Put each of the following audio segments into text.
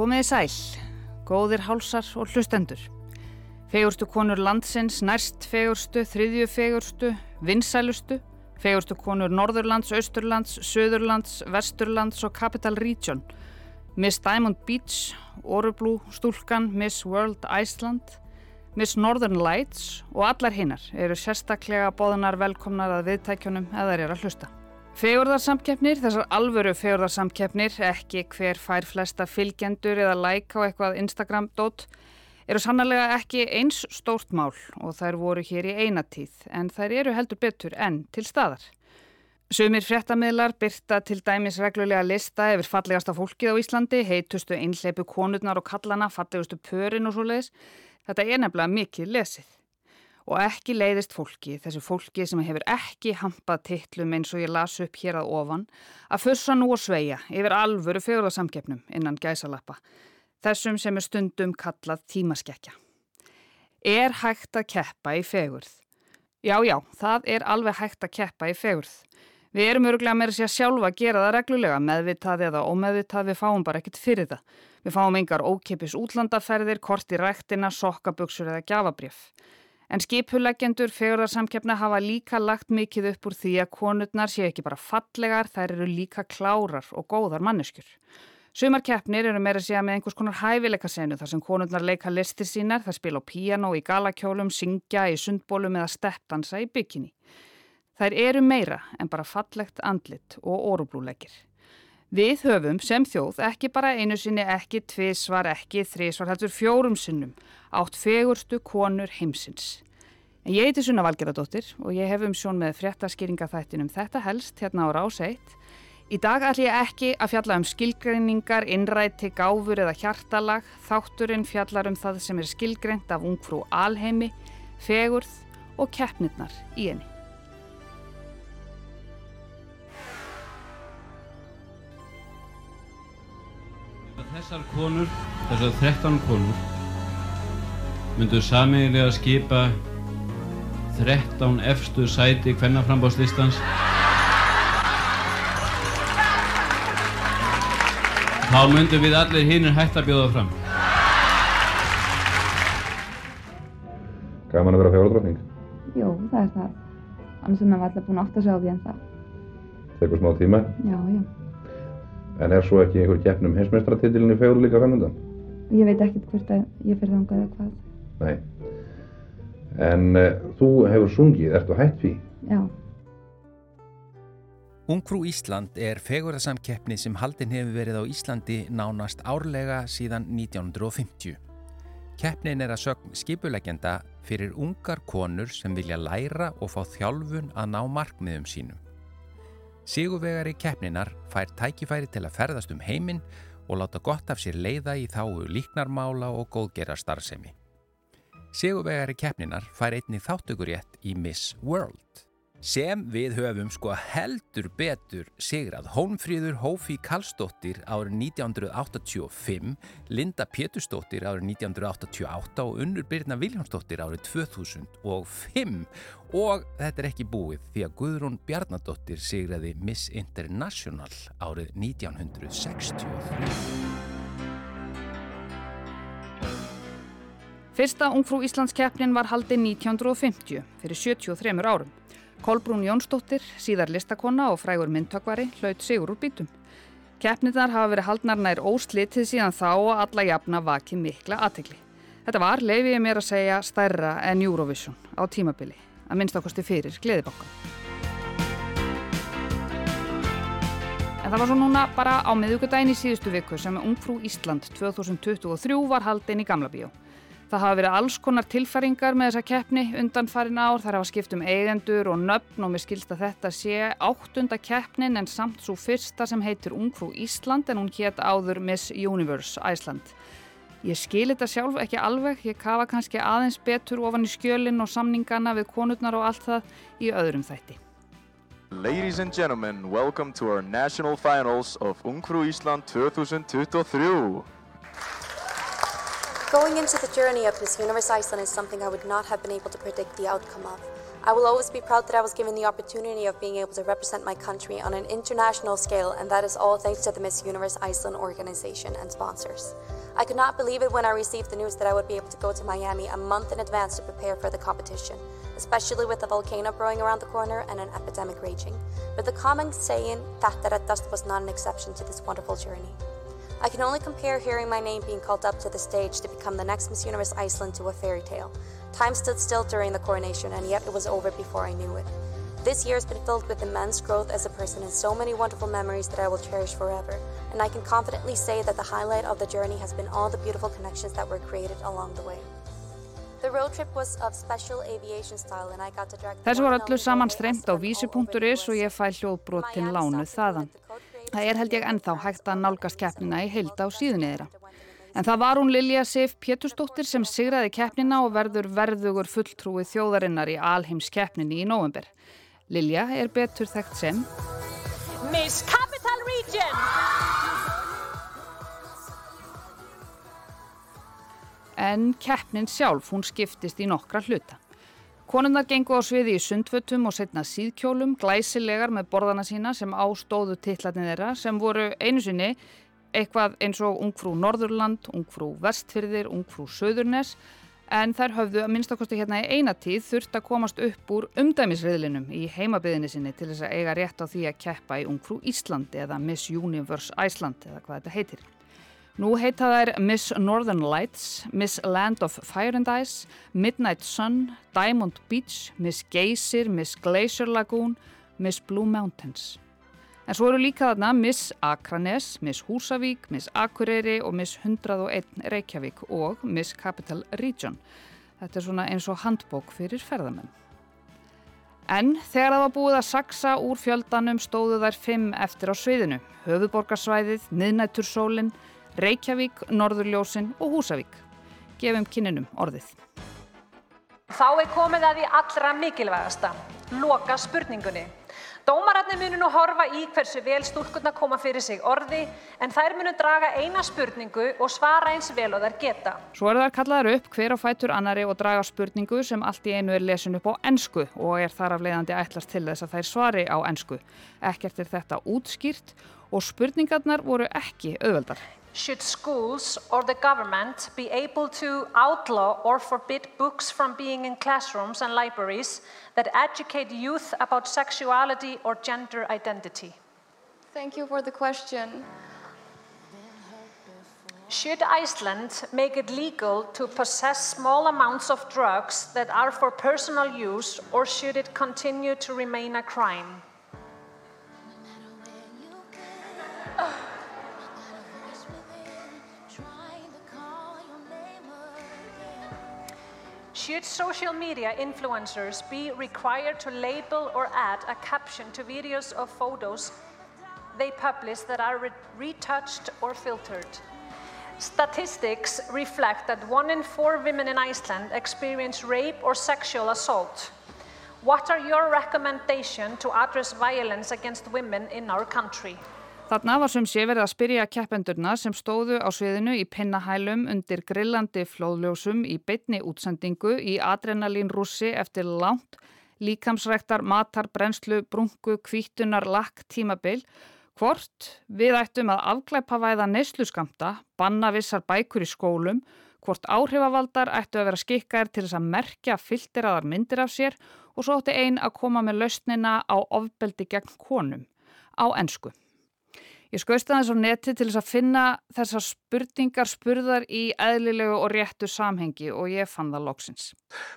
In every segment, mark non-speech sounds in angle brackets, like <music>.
Komiði sæl, góðir hálsar og hlustendur. Fegurstu konur landsins, næst fegurstu, þriðju fegurstu, vinsælustu, fegurstu konur Norðurlands, Östurlands, Söðurlands, Vesturlands og Capital Region. Miss Diamond Beach, Orublú, Stúlkan, Miss World Iceland, Miss Northern Lights og allar hinnar eru sérstaklega bóðunar velkomnar að viðtækjunum eða er að hlusta. Fegurðarsamkeppnir, þessar alvöru fegurðarsamkeppnir, ekki hver fær flesta fylgjendur eða like á eitthvað Instagram-dót, eru sannlega ekki eins stórt mál og þær voru hér í einatíð en þær eru heldur betur enn til staðar. Sumir fréttamiðlar byrta til dæmis reglulega lista yfir fallegasta fólkið á Íslandi, heitustu einhleipu konurnar og kallana, fallegustu pörin og svo leiðis. Þetta er nefnilega mikið lesið og ekki leiðist fólki, þessu fólki sem hefur ekki hampað tittlum eins og ég las upp hér að ofan, að fyrsa nú og sveia yfir alvöru fjóðarsamkeppnum innan gæsalappa, þessum sem er stundum kallað tímaskekkja. Er hægt að keppa í fegurð? Já, já, það er alveg hægt að keppa í fegurð. Við erum öruglega með þess að sjálfa gera það reglulega, meðvitað eða ómeðvitað, við fáum bara ekkert fyrir það. Við fáum engar ókipis útlandaferðir, kort í rættina, sokkaböksur eða gjafabrjöf. En skipulegjendur fegurðarsamkeppna hafa líka lagt mikið upp úr því að konurnar séu ekki bara fallegar, þær eru líka klárar og góðar manneskjur. Sumar keppnir eru meira segja með einhvers konar hæfileika senu þar sem konurnar leika listir sínar, þær spila á píano, í galakjólum, syngja, í sundbólum eða steppdansa í bygginni. Þær eru meira en bara fallegt andlit og orublúleikir. Við höfum sem þjóð ekki bara einu sinni ekki, tvísvar ekki, þrísvar heldur fjórum sinnum átt fegurstu konur heimsins. En ég heiti Sunna Valgeradóttir og ég hef um sjón með fréttaskýringa þættinum þetta helst hérna á rás 1. Í dag ætlum ég ekki að fjalla um skilgreiningar, innræti, gáfur eða hjartalag. Þátturinn fjallar um það sem er skilgreint af ungfrú alheimi, fegurð og keppnirnar í henni. Þessar konur, þessar 13 konur myndu samiðilega skipa 13 efstu sæti hvernaframbáðslistans þá myndu við allir hinnir hægt að bjóða fram Gaman að vera fjóradrótning Jú, það er það. Annars erum við allir búin að átta sig á því en það. Tekur smá tíma Já, já. En er svo ekki einhver keppnum heimsmeistaratitilin í fjóru líka framöndan? Ég veit ekkert hvort að ég fyrir þangað eða hvað. Nei En uh, þú hefur sungið, ertu hætt því? Já. Ungfrú Ísland er fegurðarsamkeppni sem haldin hefur verið á Íslandi nánast árlega síðan 1950. Keppnin er að sögn skipuleggjenda fyrir ungar konur sem vilja læra og fá þjálfun að ná markmiðum sínum. Sigurvegari keppninar fær tækifæri til að ferðast um heiminn og láta gott af sér leiða í þáu líknarmála og góðgera starfsemi. Sigurvegari keppninar fær einni þáttökurétt í Miss World sem við höfum sko heldur betur sigrað Hónfríður Hófi Karlsdóttir árið 1985, Linda Pétursdóttir árið 1988 og Unnur Birna Viljánsdóttir árið 2005 og þetta er ekki búið því að Guðrún Bjarnadóttir sigraði Miss International árið 1963. Fyrsta Ungfrú Íslandskeppnin var haldið 1950 fyrir 73 árum. Kolbrún Jónsdóttir, síðar listakonna og frægur myndtökvari, hlaut sigur úr bítum. Keppnirnar hafa verið haldnar nær óslitið síðan þá og alla jafna vakið mikla aðtegli. Þetta var, leifið ég mér að segja, stærra en Eurovision á tímabili, að minnst ákosti fyrir Gleðibokkan. En það var svo núna bara á miðugudaginn í síðustu viku sem Ungfrú Ísland 2023 var haldin í Gamla bíó. Það hafa verið alls konar tilfæringar með þessa keppni undan farin ár, þar hafa skipt um eigendur og nöfn og mér skilst að þetta sé áttunda keppnin en samt svo fyrsta sem heitir Ungfrú Ísland en hún hétt áður Miss Universe Æsland. Ég skil þetta sjálf ekki alveg, ég kafa kannski aðeins betur ofan í skjölinn og samningana við konurnar og allt það í öðrum þætti. Ladies and gentlemen, welcome to our national finals of Ungfrú Ísland 2023. Going into the journey of Miss Universe Iceland is something I would not have been able to predict the outcome of. I will always be proud that I was given the opportunity of being able to represent my country on an international scale, and that is all thanks to the Miss Universe Iceland organization and sponsors. I could not believe it when I received the news that I would be able to go to Miami a month in advance to prepare for the competition, especially with the volcano brewing around the corner and an epidemic raging. But the common saying that was not an exception to this wonderful journey. I can only compare hearing my name being called up to the stage to become the next Miss Universe Iceland to a fairy tale. Time stood still during the coronation, and yet it was over before I knew it. This year has been filled with immense growth as a person and so many wonderful memories that I will cherish forever. And I can confidently say that the highlight of the journey has been all the beautiful connections that were created along the way. The road trip was of special aviation style and I got to drag Þessu var öllu á vísi.is og ég fæ hljóðbrotin lánu þaðan. Það er held ég ennþá hægt að nálgast keppnina í heild á síðunni þeirra. En það var hún Lilja Sif Pétursdóttir sem sigraði keppnina og verður verðugur fulltrúi þjóðarinnar í alheims keppninni í november. Lilja er betur þekkt sem Miss Capital Region En keppnin sjálf, hún skiptist í nokkra hluta. Konunnar gengu á sviði í sundfötum og setna síðkjólum, glæsilegar með borðana sína sem ástóðu tillatni þeirra sem voru einu sinni eitthvað eins og ungfrú Norðurland, ungfrú Vestfyrðir, ungfrú Söðurnes en þær höfðu að minnstakosti hérna í einatíð þurft að komast upp úr umdæmisriðlinum í heimabiðinni sinni til þess að eiga rétt á því að keppa í ungfrú Íslandi eða Miss Universe Iceland eða hvað þetta heitir. Nú heita þær Miss Northern Lights, Miss Land of Fire and Ice, Midnight Sun, Diamond Beach, Miss Geysir, Miss Glacier Lagoon, Miss Blue Mountains. En svo eru líka þarna Miss Akranes, Miss Húsavík, Miss Akureyri og Miss 101 Reykjavík og Miss Capital Region. Þetta er svona eins og handbók fyrir ferðamenn. En þegar það var búið að saksa úr fjöldanum stóðu þær fimm eftir á sviðinu. Höfuborgarsvæðið, miðnættursólinn, Reykjavík, Norðurljósin og Húsavík. Gefum kynninum orðið. Þá er komið að því allra mikilvægasta, loka spurningunni. Dómararnir munu nú horfa í hversu vel stúlkurna koma fyrir sig orði en þær munu draga eina spurningu og svara eins vel og þær geta. Svo eru þær kallaðar upp hver á fætur annari og draga spurningu sem allt í einu er lesin upp á ennsku og er þar af leiðandi ætlast til þess að þær svari á ennsku. Ekkert er þetta útskýrt og spurningarnar voru ekki auðveldar. Should schools or the government be able to outlaw or forbid books from being in classrooms and libraries that educate youth about sexuality or gender identity? Thank you for the question. Should Iceland make it legal to possess small amounts of drugs that are for personal use or should it continue to remain a crime? Should social media influencers be required to label or add a caption to videos or photos they publish that are re retouched or filtered? Statistics reflect that one in four women in Iceland experience rape or sexual assault. What are your recommendations to address violence against women in our country? Þarna var sem sé verið að spyrja keppendurna sem stóðu á sviðinu í pinnahælum undir grillandi flóðljósum í beitni útsendingu í adrenalínrússi eftir langt líkamsrektar, matar, brennslu, brungu, kvítunar, lakk, tímabil hvort við ættum að afklæpavæða neysluskamta, banna vissar bækur í skólum, hvort áhrifavaldar ættu að vera skikkaðir til þess að merkja filteraðar myndir af sér og svo ætti einn að koma með lausnina á ofbeldi gegn konum á ennsku. Ég skauðst aðeins á neti til þess að finna þessar spurningar spurðar í eðlilegu og réttu samhengi og ég fann það loksins.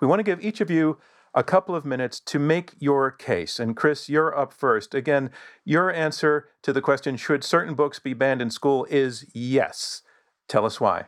We want to give each of you a couple of minutes to make your case. And Chris, you're up first. Again, your answer to the question, should certain books be banned in school, is yes. Tell us why.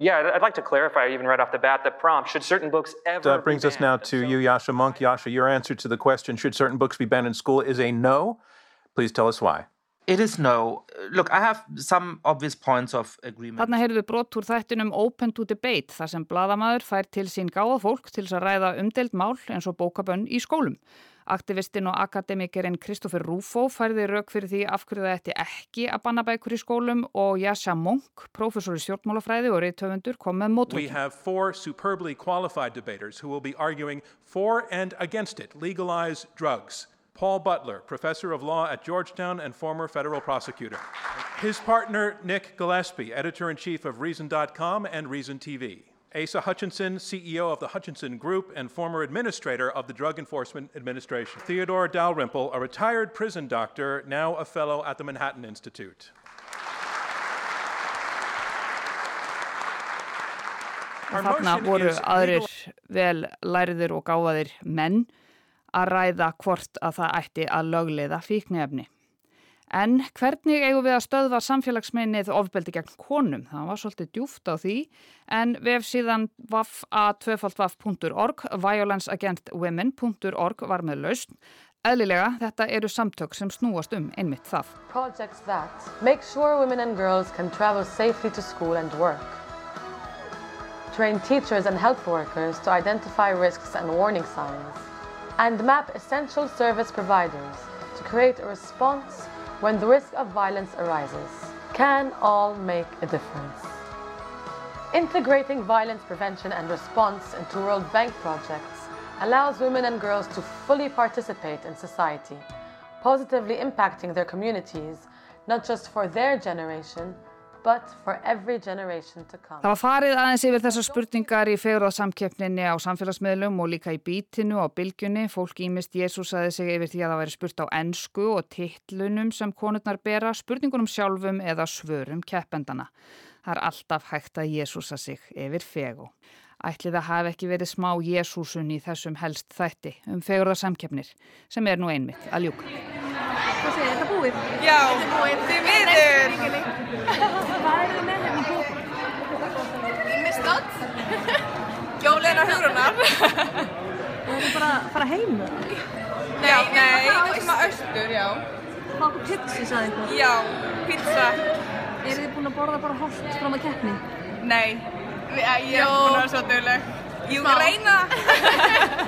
Yeah, I'd like to clarify even right off the bat the prompt, should certain books ever That brings us now to you, Yasha Monk. Yasha, your answer to the question, should certain books be banned in school, is a no. Please tell us why. It is no. Look, I have some obvious points of agreement. Þarna heyrðu við brott úr þættinum Open to Debate þar sem bladamæður fær til sín gáða fólk til þess að ræða umdelt mál eins og bókabönn í skólum. Aktivistinn og akademikerinn Kristoffer Rufo færði rauk fyrir því af hverju það ætti ekki að banna bækur í skólum og Jasha Monk, professor í stjórnmálafræði og reytöfundur, kom með mótrökk. We have four superbly qualified debaters who will be arguing for and against it. Legalize drugs. Paul Butler, professor of law at Georgetown and former federal prosecutor. His partner, Nick Gillespie, editor in chief of Reason.com and Reason TV. Asa Hutchinson, CEO of the Hutchinson Group and former administrator of the Drug Enforcement Administration. Theodore Dalrymple, a retired prison doctor, now a fellow at the Manhattan Institute. Þarna voru aðrir vel læriður og gáfaðir menn að ræða hvort að það ætti að lögleiða fíknefni. En hvernig eigum við að stöðva samfélagsmeinnið ofbeldi gegn konum? Það var svolítið djúft á því en vef síðan waf.org, violenceagainstwomen.org var með lausn. Eðlilega, þetta eru samtök sem snúast um einmitt það. Projects that make sure women and girls can travel safely to school and work. Train teachers and health workers to identify risks and warning signs. And map essential service providers to create a response when the risk of violence arises can all make a difference. Integrating violence prevention and response into World Bank projects allows women and girls to fully participate in society, positively impacting their communities, not just for their generation, but for every generation to come. Það var farið aðeins yfir þessar spurningar í fegurðarsamkeppninni á samfélagsmiðlum og líka í bítinu á bylgjunni. Fólk ímist Jésúsaði sig yfir því að það væri spurt á ennsku og tittlunum sem konurnar bera, spurningunum sjálfum eða svörum keppendana. Það er alltaf hægt að Jésúsa sig yfir fegu. Ætli það hafi ekki verið smá Jésúsun í þessum helst þætti um fegurðarsamkeppnir sem er nú einmitt að ljúka. Hvað segir þetta búið? Já. Þið miður. <laughs> Hvað er þið með hérna í bókum? Ímistátt. Jólina hugrunar. Og þið bara að fara heim það? Nei, nei, við erum að austur, já. Fá okkur pizzi, sagði ykkur? Já, pizza. Eru þið búin að borða bara hálft fram að keppni? Nei, ég er búin að vera svo döguleg. Jú, ég reyna.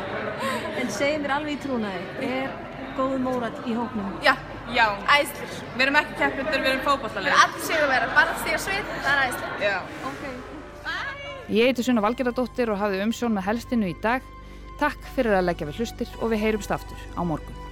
<laughs> en segið mér alveg í trúnaði, er góð mórat í hóknum? Já, já. Æslir. Við erum ekki keppindur, við erum fókballalið. Við erum allir séu að vera, bara því að svið, það er æslir. Já. Ok. Ég heiti Sunna Valgeradóttir og hafði umsjón með helstinu í dag. Takk fyrir að leggja við hlustir og við heyrumst aftur á morgun.